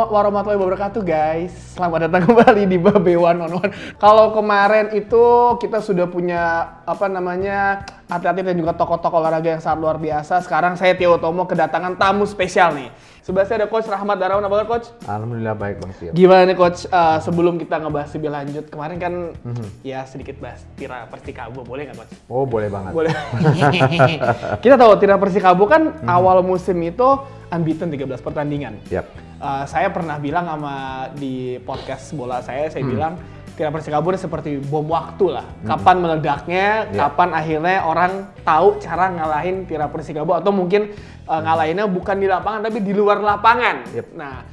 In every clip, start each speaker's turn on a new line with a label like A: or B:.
A: Assalamualaikum warahmatullahi wabarakatuh guys Selamat datang kembali di Babe One on One Kalau kemarin itu kita sudah punya apa namanya atlet-atlet dan juga tokoh-tokoh olahraga yang sangat luar biasa Sekarang saya Tio Tomo kedatangan tamu spesial nih Sebelah saya ada Coach Rahmat Darawan, apa kabar Coach?
B: Alhamdulillah baik Bang Tio.
A: Gimana nih Coach, Eh, sebelum kita ngebahas lebih lanjut Kemarin kan ya sedikit bahas Tira Persikabo, boleh nggak Coach?
B: Oh boleh banget.
A: Boleh. kita tahu Tira Persikabo kan awal musim itu unbeaten 13 pertandingan.
B: Yap.
A: Uh, saya pernah bilang sama di podcast bola saya, saya bilang Tira Persikabo seperti bom waktu lah. Kapan meledaknya,
B: Ya.
A: kapan akhirnya orang tahu cara ngalahin Tira Persikabo atau mungkin uh, ngalahinnya bukan di lapangan tapi di luar lapangan.
B: Yep.
A: Nah,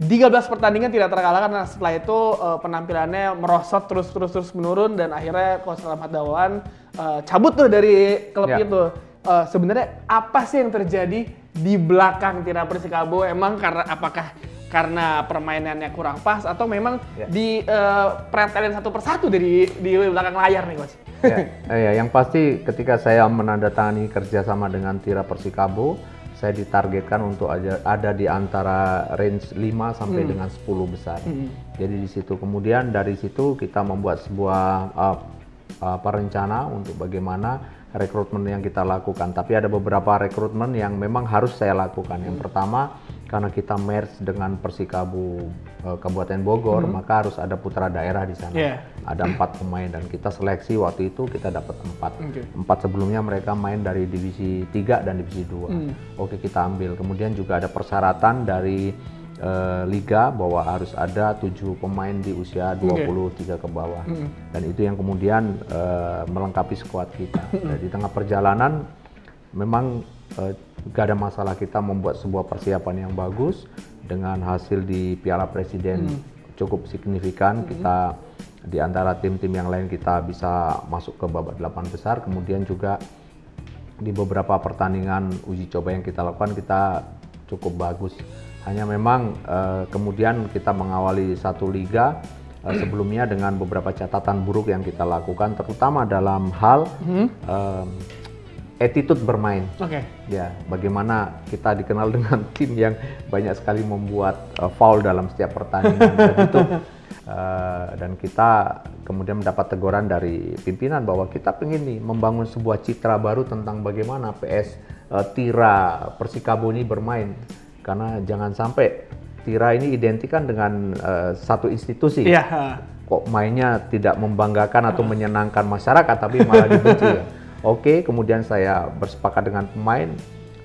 A: 13 pertandingan tidak terkalahkan nah setelah itu uh, penampilannya merosot terus terus terus menurun dan akhirnya Coach Rahmat Dawan uh, cabut tuh dari klub
B: Ya.
A: itu. Uh, sebenarnya apa sih yang terjadi di belakang Tira Persikabo? Emang karena apakah karena permainannya kurang pas atau memang
B: Ya.
A: di uh, pretelin satu persatu dari di belakang layar nih coach?
B: ya, eh, ya, yang pasti ketika saya menandatangani kerjasama dengan Tira Persikabo, saya ditargetkan untuk aja, ada di antara range 5 sampai dengan 10 besar. Jadi di situ kemudian dari situ kita membuat sebuah uh, apa rencana untuk bagaimana rekrutmen yang kita lakukan. Tapi ada beberapa rekrutmen yang memang harus saya lakukan. Yang pertama karena kita merge dengan Persikabo eh, Kabupaten Bogor, maka harus ada putra daerah di sana.
A: Iya.
B: Ada empat pemain dan kita seleksi waktu itu kita dapat empat.
A: Oke.
B: Empat sebelumnya mereka main dari divisi 3 dan divisi 2. Oke kita ambil. Kemudian juga ada persyaratan dari eh, liga bahwa harus ada tujuh pemain di usia 23 ke bawah. Dan itu yang kemudian eh, melengkapi skuad kita. Dan di tengah perjalanan memang eh, gak ada masalah kita membuat sebuah persiapan yang bagus dengan hasil di Piala Presiden cukup signifikan. Kita di antara tim-tim yang lain kita bisa masuk ke babak delapan besar. Kemudian juga di beberapa pertandingan uji coba yang kita lakukan kita cukup bagus hanya memang eh, kemudian kita mengawali satu liga eh, sebelumnya dengan beberapa catatan buruk yang kita lakukan terutama dalam hal em, attitude bermain.
A: Oke.
B: Ya, bagaimana kita dikenal dengan tim yang banyak sekali membuat uh, foul dalam setiap pertandingan. Dan itu uh, dan kita kemudian mendapat teguran dari pimpinan bahwa kita pengen nih membangun sebuah citra baru tentang bagaimana PS uh, Tira Persikabo ini bermain karena jangan sampai Tira ini identikan dengan uh, satu institusi
A: Iya.
B: kok mainnya tidak membanggakan atau menyenangkan masyarakat tapi malah dibenci ya. Oke, kemudian saya bersepakat dengan pemain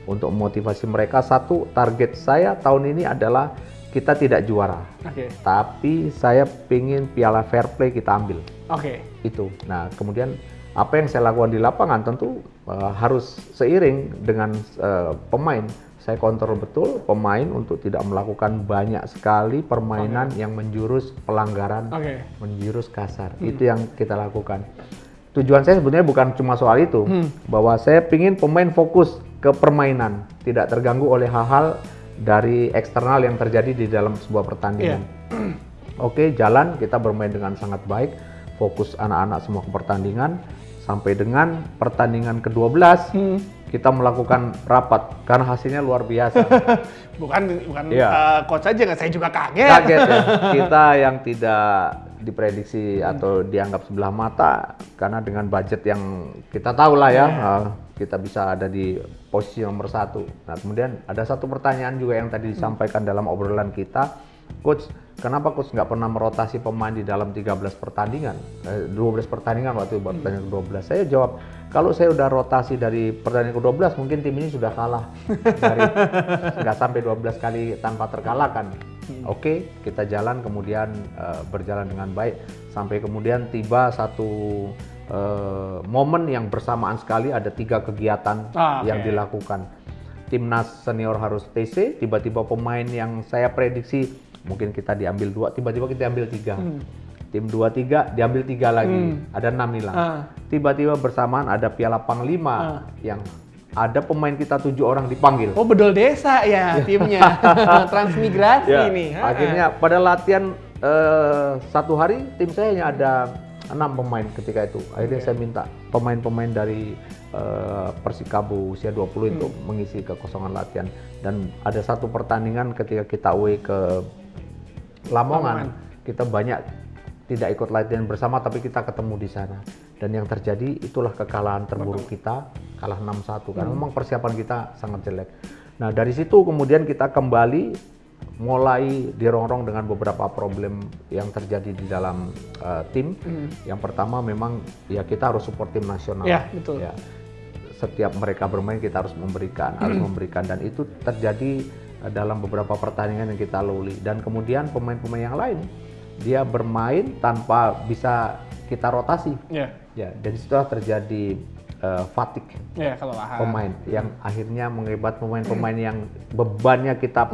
B: untuk memotivasi mereka satu target saya tahun ini adalah kita tidak juara,
A: Oke.
B: tapi saya pingin piala fair play kita ambil
A: Oke.
B: itu. Nah, kemudian apa yang saya lakukan di lapangan tentu eh, harus seiring dengan eh, pemain. Saya kontrol betul pemain untuk tidak melakukan banyak sekali permainan yang menjurus pelanggaran,
A: Oke.
B: menjurus kasar. Itu yang kita lakukan. Tujuan saya sebenarnya bukan cuma soal itu, bahwa saya ingin pemain fokus ke permainan, tidak terganggu oleh hal-hal dari eksternal yang terjadi di dalam sebuah pertandingan. Oke, jalan kita bermain dengan sangat baik, fokus anak-anak semua ke pertandingan sampai dengan pertandingan ke-12 kita melakukan rapat karena hasilnya luar biasa.
A: Bukan bukan
B: Iya.
A: uh, coach aja nggak saya juga kaget.
B: Kaget ya. Kita yang tidak diprediksi atau dianggap sebelah mata karena dengan budget yang kita tahu lah ya, eh, kita bisa ada di posisi nomor satu. Nah kemudian ada satu pertanyaan juga yang tadi disampaikan dalam obrolan kita, coach kenapa coach nggak pernah merotasi pemain di dalam 13 pertandingan, eh, 12 pertandingan waktu itu pertandingan ke-12? Saya jawab, kalau saya udah rotasi dari pertandingan ke-12 mungkin tim ini sudah kalah dari nggak sampai 12 kali tanpa terkalahkan. Oke, kita jalan kemudian eh, berjalan dengan baik sampai kemudian tiba satu eh, momen yang bersamaan sekali ada tiga kegiatan
A: Ah,
B: yang
A: oke.
B: dilakukan. Timnas senior harus TC, tiba-tiba pemain yang saya prediksi mungkin kita diambil dua, tiba-tiba kita ambil tiga. Tim dua tiga diambil tiga lagi, ada enam hilang.
A: Ah.
B: Tiba-tiba bersamaan ada Piala Panglima yang ada pemain kita tujuh orang dipanggil.
A: Oh bedol desa ya timnya, transmigrasi
B: Ya,
A: nih. Ha.
B: akhirnya pada latihan eh, satu hari tim saya hanya ada enam pemain ketika itu. Akhirnya saya minta pemain-pemain dari eh, Persikabo usia 20 itu mengisi kekosongan latihan dan ada satu pertandingan ketika kita away ke Lamongan, kita banyak tidak ikut latihan bersama tapi kita ketemu di sana. Dan yang terjadi itulah kekalahan terburuk kita, kalah 6-1 karena memang persiapan kita sangat jelek. Nah, dari situ kemudian kita kembali mulai dirongrong dengan beberapa problem yang terjadi di dalam uh, tim. Yang pertama memang ya kita harus support tim nasional.
A: Ya, betul.
B: Ya. Setiap mereka bermain kita harus memberikan, harus memberikan dan itu terjadi dalam beberapa pertandingan yang kita lalui dan kemudian pemain-pemain yang lain dia bermain tanpa bisa kita rotasi.
A: Ya,
B: Ya, dan situlah terjadi uh, fatigue
A: ya kalau lah.
B: pemain yang akhirnya mengibat pemain-pemain yang bebannya kita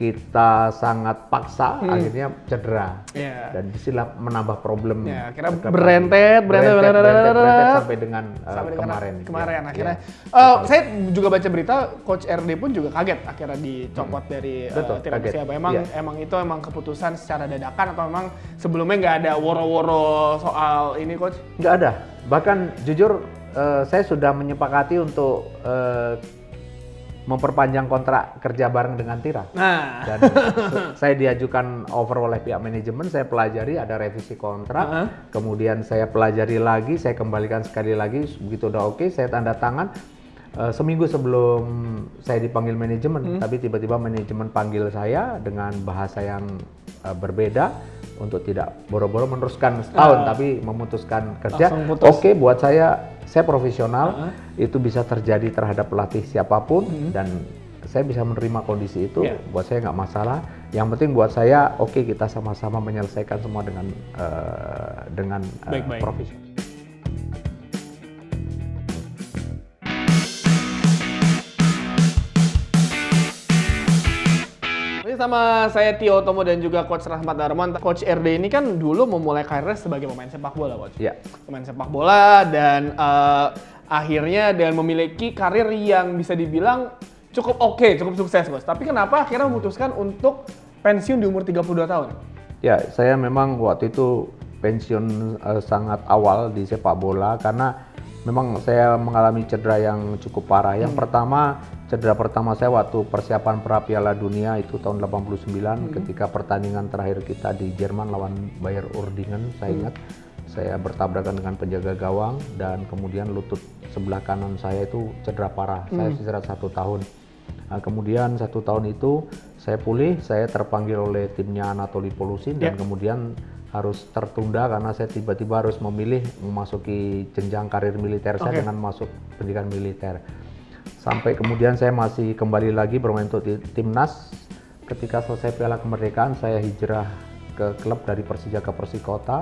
B: kita sangat paksa akhirnya cedera
A: Ya.
B: dan di sinilah menambah problem
A: Ya, akhirnya berentet, berentet,
B: berentet,
A: berentet,
B: berentet, berentet
A: berentet,
B: sampai dengan uh,
A: Sampai dengan
B: kemarin
A: kemarin
B: Ya,
A: akhirnya.
B: ya.
A: Eh, saya juga baca berita coach RD pun juga kaget akhirnya dicopot dari eh,
B: Betul,
A: tim
B: kaget.
A: Persiaba. Emang
B: Iya.
A: emang itu emang keputusan secara dadakan atau memang sebelumnya nggak ada woro-woro soal ini coach?
B: nggak ada bahkan jujur eh, saya sudah menyepakati untuk eh, memperpanjang kontrak kerja bareng dengan Tira.
A: Nah,
B: dan saya diajukan over oleh pihak manajemen saya pelajari ada revisi kontrak.
A: Uh-huh.
B: kemudian saya pelajari lagi saya kembalikan sekali lagi begitu udah oke saya tanda tangan Eh, seminggu sebelum saya dipanggil manajemen tapi tiba-tiba manajemen panggil saya dengan bahasa yang eh, berbeda untuk tidak boro-boro meneruskan setahun tapi memutuskan kerja. Oke buat saya saya profesional. Itu bisa terjadi terhadap pelatih siapa pun dan saya bisa menerima kondisi itu.
A: Iya.
B: buat saya nggak masalah. Yang penting buat saya oke kita sama-sama menyelesaikan semua dengan eh, dengan
A: Baik-baik.
B: profesional
A: sama saya Tio Tomo dan juga coach Rahmat Darman. Coach RD ini kan dulu memulai karirnya sebagai pemain sepak bola, coach.
B: ya
A: pemain sepak bola dan eh, akhirnya dengan memiliki karir yang bisa dibilang cukup oke, cukup sukses, Bos. Tapi kenapa akhirnya memutuskan untuk pensiun di umur 32 tahun?
B: Ya, saya memang waktu itu pensiun eh, sangat awal di sepak bola karena memang saya mengalami cedera yang cukup parah. Yang pertama, cedera pertama saya waktu persiapan pra Piala Dunia itu tahun 89 ketika pertandingan terakhir kita di Jerman lawan Bayer Urdingen, saya ingat. Saya bertabrakan dengan penjaga gawang dan kemudian lutut sebelah kanan saya itu cedera parah. Saya istirahat satu tahun. Nah, kemudian satu tahun itu saya pulih, saya terpanggil oleh timnya Anatoli Polusin dan kemudian harus tertunda karena saya tiba-tiba harus memilih memasuki jenjang karir militer saya
A: Oke.
B: dengan masuk pendidikan militer. Sampai kemudian saya masih kembali lagi bermain untuk timnas. Ketika selesai Piala Kemerdekaan saya hijrah ke klub dari Persija ke Persikota.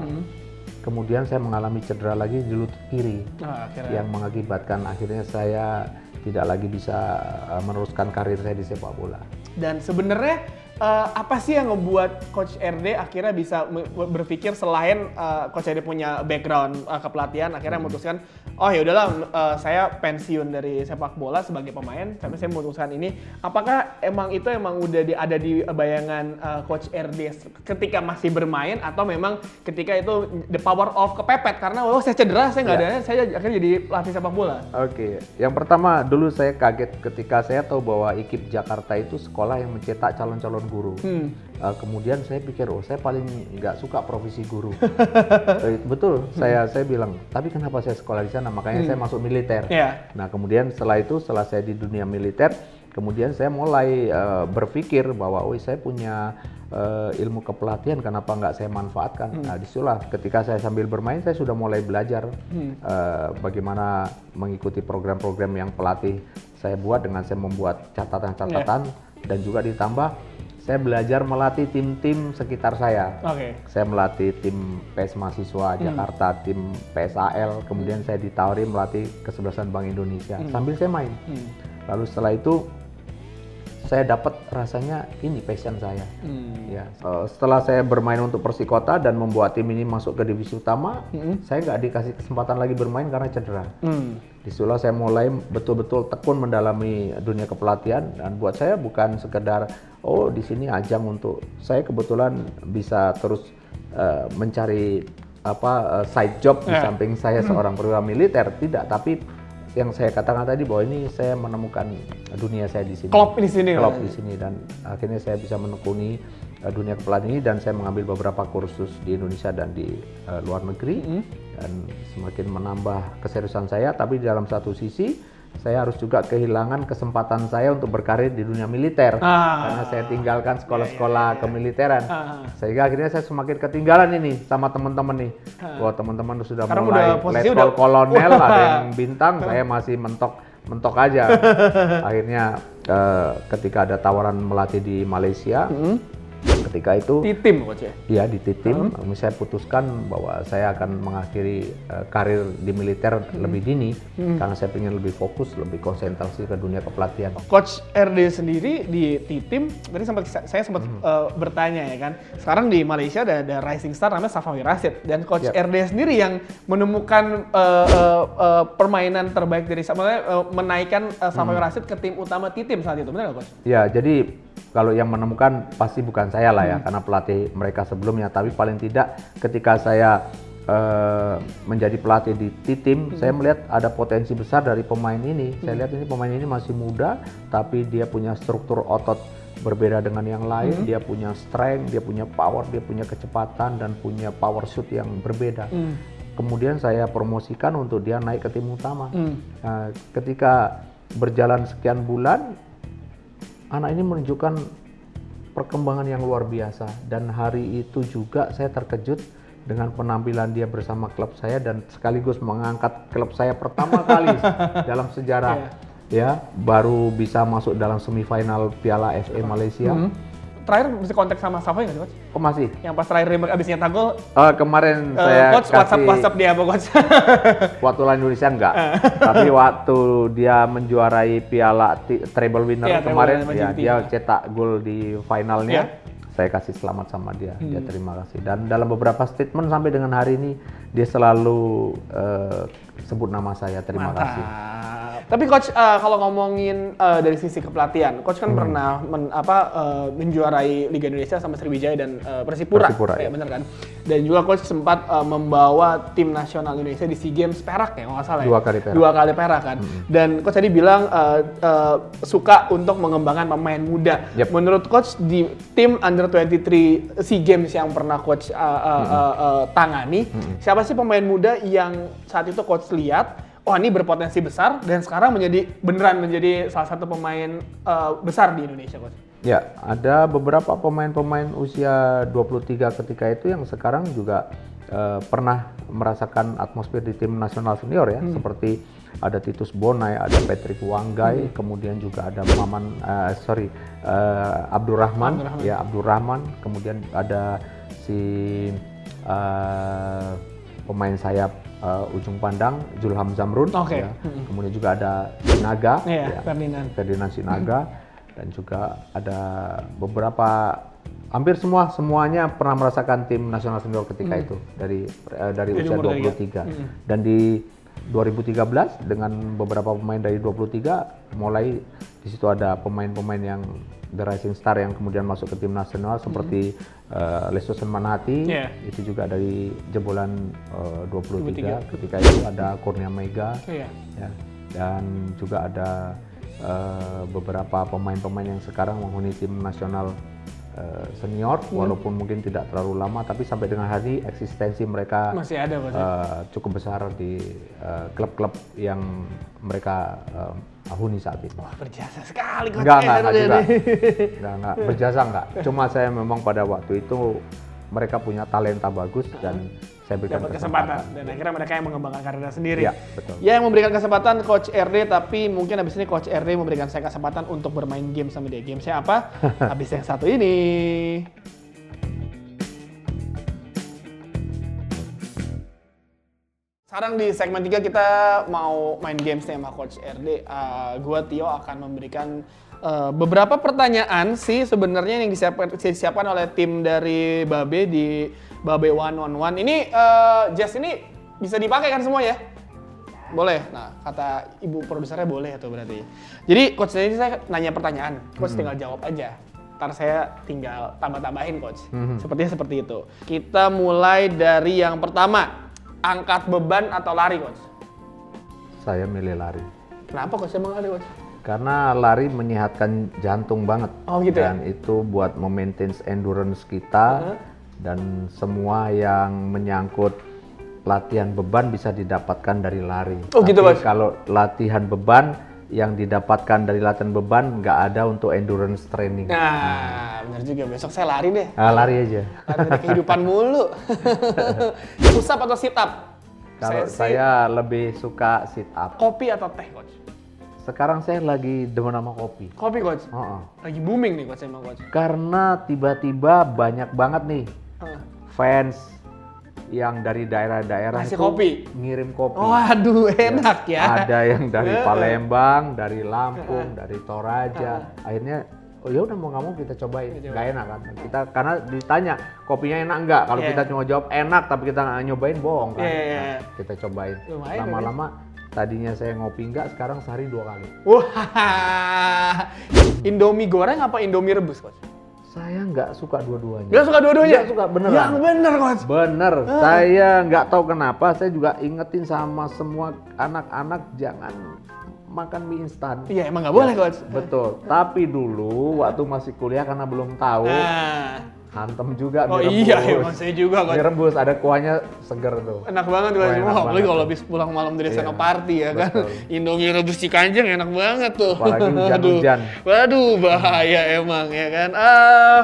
B: Kemudian saya mengalami cedera lagi di lutut kiri
A: akhirnya
B: yang mengakibatkan akhirnya saya tidak lagi bisa uh, meneruskan karir saya di sepak bola.
A: Dan sebenarnya eh, apa sih yang ngebuat Coach RD akhirnya bisa berpikir selain eh, Coach RD punya background eh, kepelatihan, akhirnya memutuskan oh ya udahlah eh, saya pensiun dari sepak bola sebagai pemain, tapi saya memutuskan ini. Apakah emang itu emang udah di- ada di bayangan eh, Coach RD ketika masih bermain atau memang ketika itu the power of kepepet karena oh saya cedera saya nggak
B: Ya.
A: ada saya akhirnya jadi pelatih sepak bola.
B: Oke, yang pertama dulu saya kaget ketika saya tahu bahwa IKIP Jakarta itu sekolah yang mencetak calon-calon guru.
A: Hmm.
B: Uh, kemudian saya pikir, oh saya paling nggak suka profesi guru. Eh, Betul, saya saya bilang, tapi kenapa saya sekolah di sana? Makanya saya masuk militer.
A: Iya.
B: Nah kemudian setelah itu, setelah saya di dunia militer, kemudian saya mulai eh, berpikir bahwa oh saya punya eh, ilmu kepelatihan kenapa nggak saya manfaatkan nah di situlah ketika saya sambil bermain saya sudah mulai belajar eh, bagaimana mengikuti program-program yang pelatih saya buat dengan saya membuat catatan-catatan dan juga ditambah saya belajar melatih tim-tim sekitar saya
A: Oke.
B: saya melatih tim PS Mahasiswa Jakarta, tim PSAL, kemudian saya ditawari melatih kesebelasan Bank Indonesia sambil saya main.
A: Hmm.
B: Lalu setelah itu saya dapat rasanya ini passion saya.
A: Hmm.
B: Ya, setelah saya bermain untuk Persikota dan membuat tim ini masuk ke divisi utama, saya nggak dikasih kesempatan lagi bermain karena cedera.
A: Hmm.
B: Di situlah saya mulai betul-betul tekun mendalami dunia kepelatihan dan buat saya bukan sekedar oh di sini ajang untuk saya kebetulan bisa terus eh, mencari apa eh, side job di
A: Ya.
B: samping saya seorang perwira militer tidak tapi yang saya katakan tadi bahwa ini saya menemukan dunia saya di sini
A: Klop di sini.
B: klop
A: kan?
B: di sini dan akhirnya saya bisa menekuni uh, dunia kepelatihan ini dan saya mengambil beberapa kursus di Indonesia dan di uh, luar negeri dan semakin menambah keseriusan saya tapi di dalam satu sisi saya harus juga kehilangan kesempatan saya untuk berkarir di dunia militer.
A: Ah.
B: karena saya tinggalkan sekolah-sekolah kemiliteran.
A: Ah.
B: sehingga akhirnya saya semakin ketinggalan ini sama teman-teman nih. Wah teman-teman sudah
A: Sekarang
B: mulai letkol
A: udah-
B: kolonel ada yang bintang saya masih mentok mentok aja. Akhirnya eh, ketika ada tawaran melatih di Malaysia ketika itu
A: Di tim coach ya.
B: ya di titim saya putuskan bahwa saya akan mengakhiri eh, karir di militer lebih dini karena saya ingin lebih fokus lebih konsentrasi ke dunia kepelatihan.
A: Coach RD sendiri di tim tadi sempat saya sempat eh, bertanya ya kan. Sekarang di Malaysia ada, ada rising star namanya Safawi Rashid. Dan Coach
B: Yap.
A: RD sendiri yang menemukan eh, eh, eh, permainan terbaik dari eh, menaikkan eh, Safawi Rashid ke tim utama tim saat itu. Benar nggak coach?
B: Ya, jadi kalau yang menemukan pasti bukan saya lah ya, karena pelatih mereka sebelumnya. Tapi paling tidak ketika saya eh, menjadi pelatih di T-Team, saya melihat ada potensi besar dari pemain ini. Saya lihat ini pemain ini masih muda, tapi dia punya struktur otot berbeda dengan yang lain. Dia punya strength, dia punya power, dia punya kecepatan dan punya power shoot yang berbeda. Kemudian saya promosikan untuk dia naik ke tim utama. Nah, ketika berjalan sekian bulan, anak ini menunjukkan perkembangan yang luar biasa. Dan hari itu juga saya terkejut dengan penampilan dia bersama klub saya dan sekaligus mengangkat klub saya pertama kali dalam sejarah ya baru bisa masuk dalam semifinal Piala FA Malaysia.
A: Terakhir mesti kontak sama Safawi nggak sih coach?
B: Oh masih.
A: Yang pas terakhir dia abis nyetak gol,
B: Eh, kemarin
A: eh,
B: saya
A: coach
B: kasih
A: WhatsApp WhatsApp dia apa coach?
B: waktu lawan Indonesia enggak, tapi waktu dia menjuarai Piala treble winner
A: Iya, treble
B: kemarin, ya dia cetak gol di finalnya.
A: Iya.
B: Saya kasih selamat sama dia, dia
A: Hmm.
B: terima kasih. Dan dalam beberapa statement sampai dengan hari ini dia selalu eh, sebut nama saya, terima kasih.
A: Mantap. Tapi coach eh, kalau ngomongin eh, dari sisi kepelatihan, coach
B: Hmm.
A: kan pernah men- apa eh, menjuarai Liga Indonesia sama Sriwijaya dan eh, Persipura,
B: Persipura,
A: ya
B: ya.
A: benar kan? Dan juga coach sempat eh, membawa tim nasional Indonesia di SEA Games perak ya, nggak salah ya.
B: Dua kali perak.
A: Dua kali perak kan. Dan coach tadi bilang eh, eh, suka untuk mengembangkan pemain muda.
B: Yep.
A: Menurut coach di tim under 23 SEA Games yang pernah coach eh, eh, eh, eh, tangani, siapa sih pemain muda yang saat itu coach lihat oh ini berpotensi besar dan sekarang menjadi beneran menjadi salah satu pemain eh, besar di Indonesia coach.
B: Ya, ada beberapa pemain-pemain usia 23 ketika itu yang sekarang juga eh, pernah merasakan atmosfer di tim nasional senior ya, seperti ada Titus Bonai, ada Patrick Wanggai, kemudian juga ada Maman, eh, sorry, eh, Abdurrahman,
A: Abdurrahman.
B: ya Abdurrahman, kemudian ada si eh, pemain sayap eh, ujung pandang Julham Zamrun,
A: Oke.
B: ya. kemudian juga ada Sinaga,
A: Iya,
B: ya.
A: Ferdinand.
B: Ferdinand Sinaga dan juga ada beberapa hampir semua semuanya pernah merasakan tim nasional senior ketika itu dari eh, dari
A: Dari
B: usia
A: umur
B: 23 dan di 2013 dengan beberapa pemain dari 23 mulai di situ ada pemain-pemain yang the rising star yang kemudian masuk ke tim nasional seperti eh, Lestosen Manati
A: Iya.
B: itu juga dari jebolan eh, 23 ketika itu ada Kurnia Mega
A: Iya.
B: ya dan juga ada eh, beberapa pemain-pemain yang sekarang menghuni tim nasional eh, senior walaupun mungkin tidak terlalu lama tapi sampai dengan hari eksistensi mereka
A: Masih ada
B: eh, cukup besar di eh, klub-klub yang mereka eh, huni saat ini.
A: Wah, berjasa sekali Coach.
B: Enggak, enggak, enggak juga. Enggak, enggak. Berjasa enggak. Cuma saya memang pada waktu itu mereka punya talenta bagus dan saya berikan
A: dapat kesempatan dan akhirnya mereka yang mengembangkan karirnya sendiri.
B: Iya, betul.
A: Ya yang memberikan kesempatan coach RD tapi mungkin habis ini coach RD memberikan saya kesempatan untuk bermain game sama dia. Game saya apa? habis yang satu ini. Sekarang di segmen 3 kita mau main games nih sama Coach RD. Uh, gua Tio akan memberikan uh, beberapa pertanyaan sih sebenarnya yang disiapkan, disiapkan oleh tim dari Babe di Babe One on One. Ini uh, Jazz ini bisa dipakai kan semua ya? Boleh. Nah, kata ibu produsernya boleh tuh berarti. Jadi coach ini saya nanya pertanyaan, coach tinggal jawab aja. Ntar saya tinggal tambah-tambahin coach. Sepertinya seperti itu. Kita mulai dari yang pertama, angkat beban atau lari coach.
B: Saya milih lari.
A: Kenapa coach emang lari coach?
B: Karena lari menyehatkan jantung banget.
A: Oh, gitu ya?
B: Dan itu buat memaintain endurance kita dan semua yang menyangkut latihan beban bisa didapatkan dari lari.
A: Oh, gitu,
B: Tapi
A: Mas?
B: Kalau latihan beban yang didapatkan dari latihan beban nggak ada untuk endurance training.
A: Nah, benar juga. Besok saya lari deh.
B: Ah, lari aja.
A: Lari dari kehidupan mulu. Push up atau sit up?
B: Kalau
A: sih
B: saya lebih suka sit up.
A: kopi atau teh coach?
B: Sekarang saya lagi demen sama kopi.
A: Kopi coach.
B: Oh, oh.
A: Lagi booming nih coach emang coach.
B: Karena tiba-tiba banyak banget nih
A: Hah.
B: fans yang dari daerah-daerah itu
A: kopi?
B: ngirim kopi.
A: Waduh, enak ya.
B: Ada yang dari. Palembang, dari Lampung, dari Toraja. Akhirnya oh ya udah mau nggak mau kita cobain. Nggak enak kan? Kita karena ditanya kopinya enak nggak? Kalau
A: Iya.
B: kita cuma jawab enak tapi kita nggak nyobain bohong kan.
A: Iya, iya,
B: Nah,
A: iya.
B: kita cobain.
A: Lumayan,
B: Lama-lama tadinya saya ngopi nggak, sekarang sehari dua kali.
A: Wah, Indomie goreng apa Indomie rebus coach?
B: Saya nggak suka dua-duanya.
A: Gak suka dua-duanya?
B: Nggak suka, beneran.
A: Yang bener coach.
B: Bener, saya nggak tahu kenapa. Saya juga ingetin sama semua anak-anak jangan makan mie instan.
A: Iya emang nggak boleh coach.
B: Betul. Tapi dulu waktu masih kuliah karena belum tahu,
A: Nah.
B: Hantem juga
A: Oh
B: mie
A: iya, emang saya juga
B: Mie
A: coach.
B: rebus ada kuahnya seger tuh.
A: Enak banget
B: enak
A: Wah, apalagi kalau habis pulang malam dari
B: Iya,
A: party ya kan.
B: betul.
A: Indomie rebus cikanjeng enak banget tuh.
B: Apalagi hujan-hujan.
A: Waduh. Waduh, bahaya emang ya kan. Ah,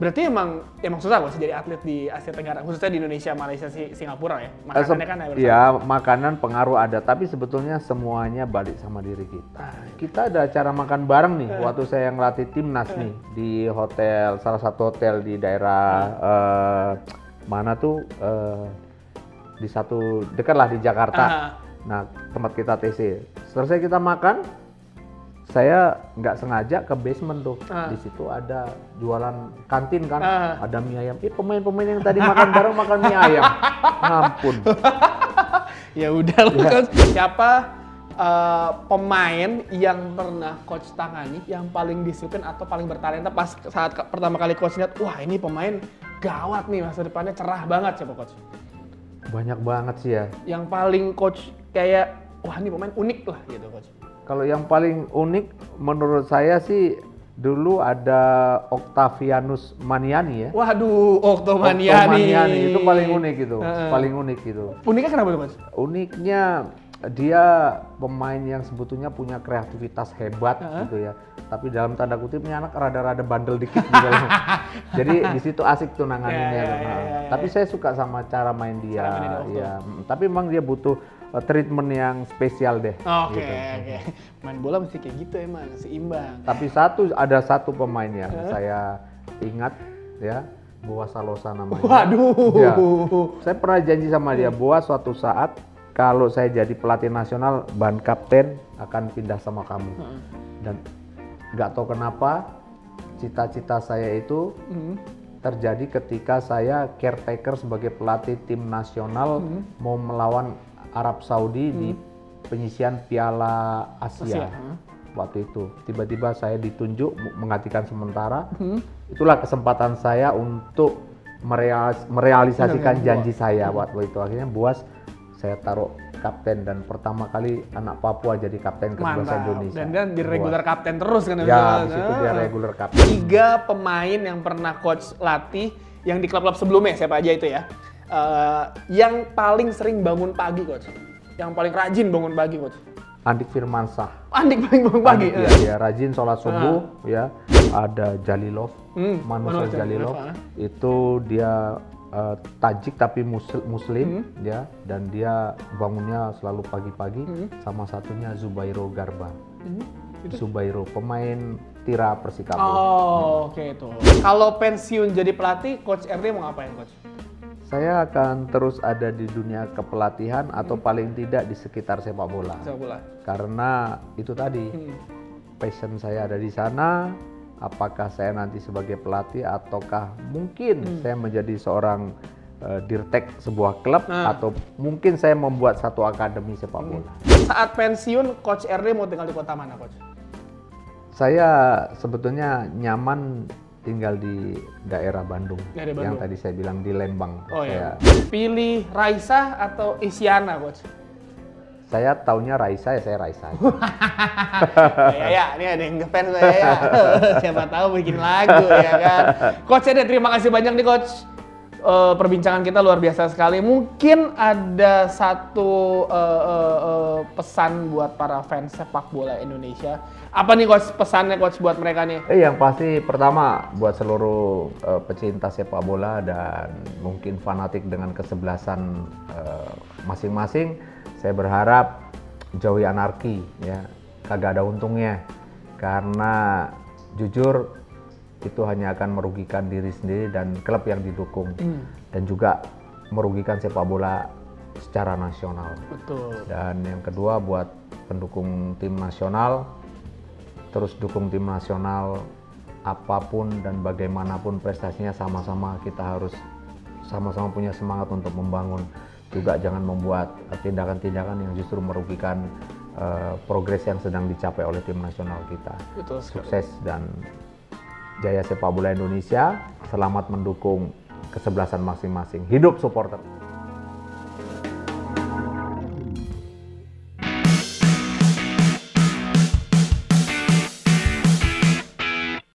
A: berarti emang emang susah coach jadi atlet di Asia Tenggara, khususnya di Indonesia, Malaysia, Si- Singapura ya.
B: Eh,
A: Makanannya kan ya.
B: Iya, makanan pengaruh ada, tapi sebetulnya semuanya balik sama diri kita.
A: Ah, iya.
B: Kita ada acara makan bareng nih, waktu saya ngelatih timnas nih di hotel, salah satu hotel di daerah eh, mana tuh eh, di satu dekat lah di Jakarta.
A: Ah.
B: Nah, tempat kita TC. Selesai kita makan, saya nggak sengaja ke basement tuh.
A: Ah.
B: Di situ ada jualan kantin kan,
A: Ah.
B: ada mie ayam. Ih, pemain-pemain yang tadi makan bareng makan mie ayam. Ampun.
A: ya udah lah coach. Siapa eh, pemain yang pernah coach tangani yang paling disiplin atau paling bertalenta pas saat pertama kali coach lihat, wah ini pemain gawat nih masa depannya cerah banget siapa coach?
B: Banyak banget sih ya.
A: Yang paling coach kayak wah ini pemain unik lah gitu coach.
B: Kalau yang paling unik menurut saya sih dulu ada Octavianus Maniani ya.
A: Waduh, Oktomaniani.
B: Oktomaniani, itu paling unik itu,
A: Heeh.
B: paling unik itu.
A: Uniknya kenapa tuh coach?
B: Uniknya dia pemain yang sebetulnya punya kreativitas hebat
A: Heeh.
B: gitu ya. Tapi dalam tanda kutipnya anak rada-rada bandel dikit gitu. Jadi di situ asik tuh nanganinnya.
A: Ya, ya,
B: tuh.
A: ya,
B: Nah,
A: ya, ya.
B: Tapi saya suka sama cara main dia.
A: Cara main dia,
B: ya. Tapi memang dia butuh uh, treatment yang spesial deh.
A: Oke,
B: gitu.
A: oke. Main bola mesti kayak gitu emang, seimbang.
B: Tapi satu ada satu pemain yang
A: Heeh.
B: saya ingat ya, Boa Salosa namanya.
A: Waduh.
B: Ya. Saya pernah janji sama dia Boa suatu saat kalau saya jadi pelatih nasional ban kapten akan pindah sama kamu. Dan nggak tahu kenapa cita-cita saya itu
A: Hmm.
B: terjadi ketika saya caretaker sebagai pelatih tim nasional
A: Hmm.
B: mau melawan Arab Saudi di penyisian Piala
A: Asia,
B: Asia.
A: hmm.
B: Waktu itu tiba-tiba saya ditunjuk menggantikan sementara.
A: Hmm.
B: Itulah kesempatan saya untuk merealis- merealisasikan janji saya waktu itu. Akhirnya buas saya taruh kapten dan pertama kali anak Papua jadi kapten
A: Mantap.
B: Indonesia.
A: Dan dia di regular kapten terus kan?
B: Ya, itu dia
A: Ah.
B: regular kapten.
A: Tiga pemain yang pernah coach latih yang di klub-klub sebelumnya siapa aja itu ya? Eh, yang paling sering bangun pagi coach, yang paling rajin bangun pagi coach.
B: Andik Firmansyah.
A: Andik paling bangun pagi.
B: Andik, ya, dia rajin sholat subuh ya. Ada Jalilov,
A: Hmm,
B: Manusur Jalilov.
A: Jalilov, ah.
B: Itu dia eh, Tajik tapi muslim, muslim
A: Hmm.
B: ya dan dia bangunnya selalu pagi-pagi
A: Hmm.
B: sama satunya Zubairo Garba. Zubairo pemain Tira Persikabo.
A: Oh, oke itu. Kalau pensiun jadi pelatih, coach RD mau ngapain coach?
B: Saya akan terus ada di dunia kepelatihan atau
A: Hmm.
B: paling tidak di sekitar sepak bola.
A: Sepak bola.
B: Karena itu tadi
A: Hmm.
B: passion saya ada di sana. Apakah saya nanti sebagai pelatih ataukah mungkin
A: Hmm.
B: saya menjadi seorang eh, dirtek sebuah klub
A: Nah.
B: atau mungkin saya membuat satu akademi sepak
A: Hmm.
B: bola.
A: Saat pensiun, coach RD mau tinggal di kota mana coach?
B: Saya sebetulnya nyaman tinggal di daerah Bandung,
A: Daerah
B: yang
A: Bandung.
B: tadi saya bilang di Lembang.
A: Oh
B: saya,
A: ya. Pilih Raisa atau Isyana coach?
B: saya taunya Raisa ya saya Raisa.
A: ya, ya, ini ada yang ngefans saya ya. Siapa tahu bikin lagu ya kan. Coach Ede, terima kasih banyak nih coach. Eh, perbincangan kita luar biasa sekali. Mungkin ada satu eh, eh, eh, pesan buat para fans sepak bola Indonesia. Apa nih coach pesannya coach buat mereka nih?
B: Eh yang pasti pertama buat seluruh eh, pecinta sepak bola dan mungkin fanatik dengan kesebelasan eh, masing-masing, saya berharap jauhi anarki ya, kagak ada untungnya karena jujur itu hanya akan merugikan diri sendiri dan klub yang didukung dan juga merugikan sepak bola secara nasional.
A: Betul.
B: Dan yang kedua buat pendukung tim nasional, terus dukung tim nasional apa pun dan bagaimanapun prestasinya sama-sama kita harus sama-sama punya semangat untuk membangun. Juga jangan membuat tindakan-tindakan yang justru merugikan eh, progres yang sedang dicapai oleh tim nasional kita.
A: Betul sekali.
B: Sukses dan jaya sepak bola Indonesia. Selamat mendukung kesebelasan masing-masing. Hidup supporter.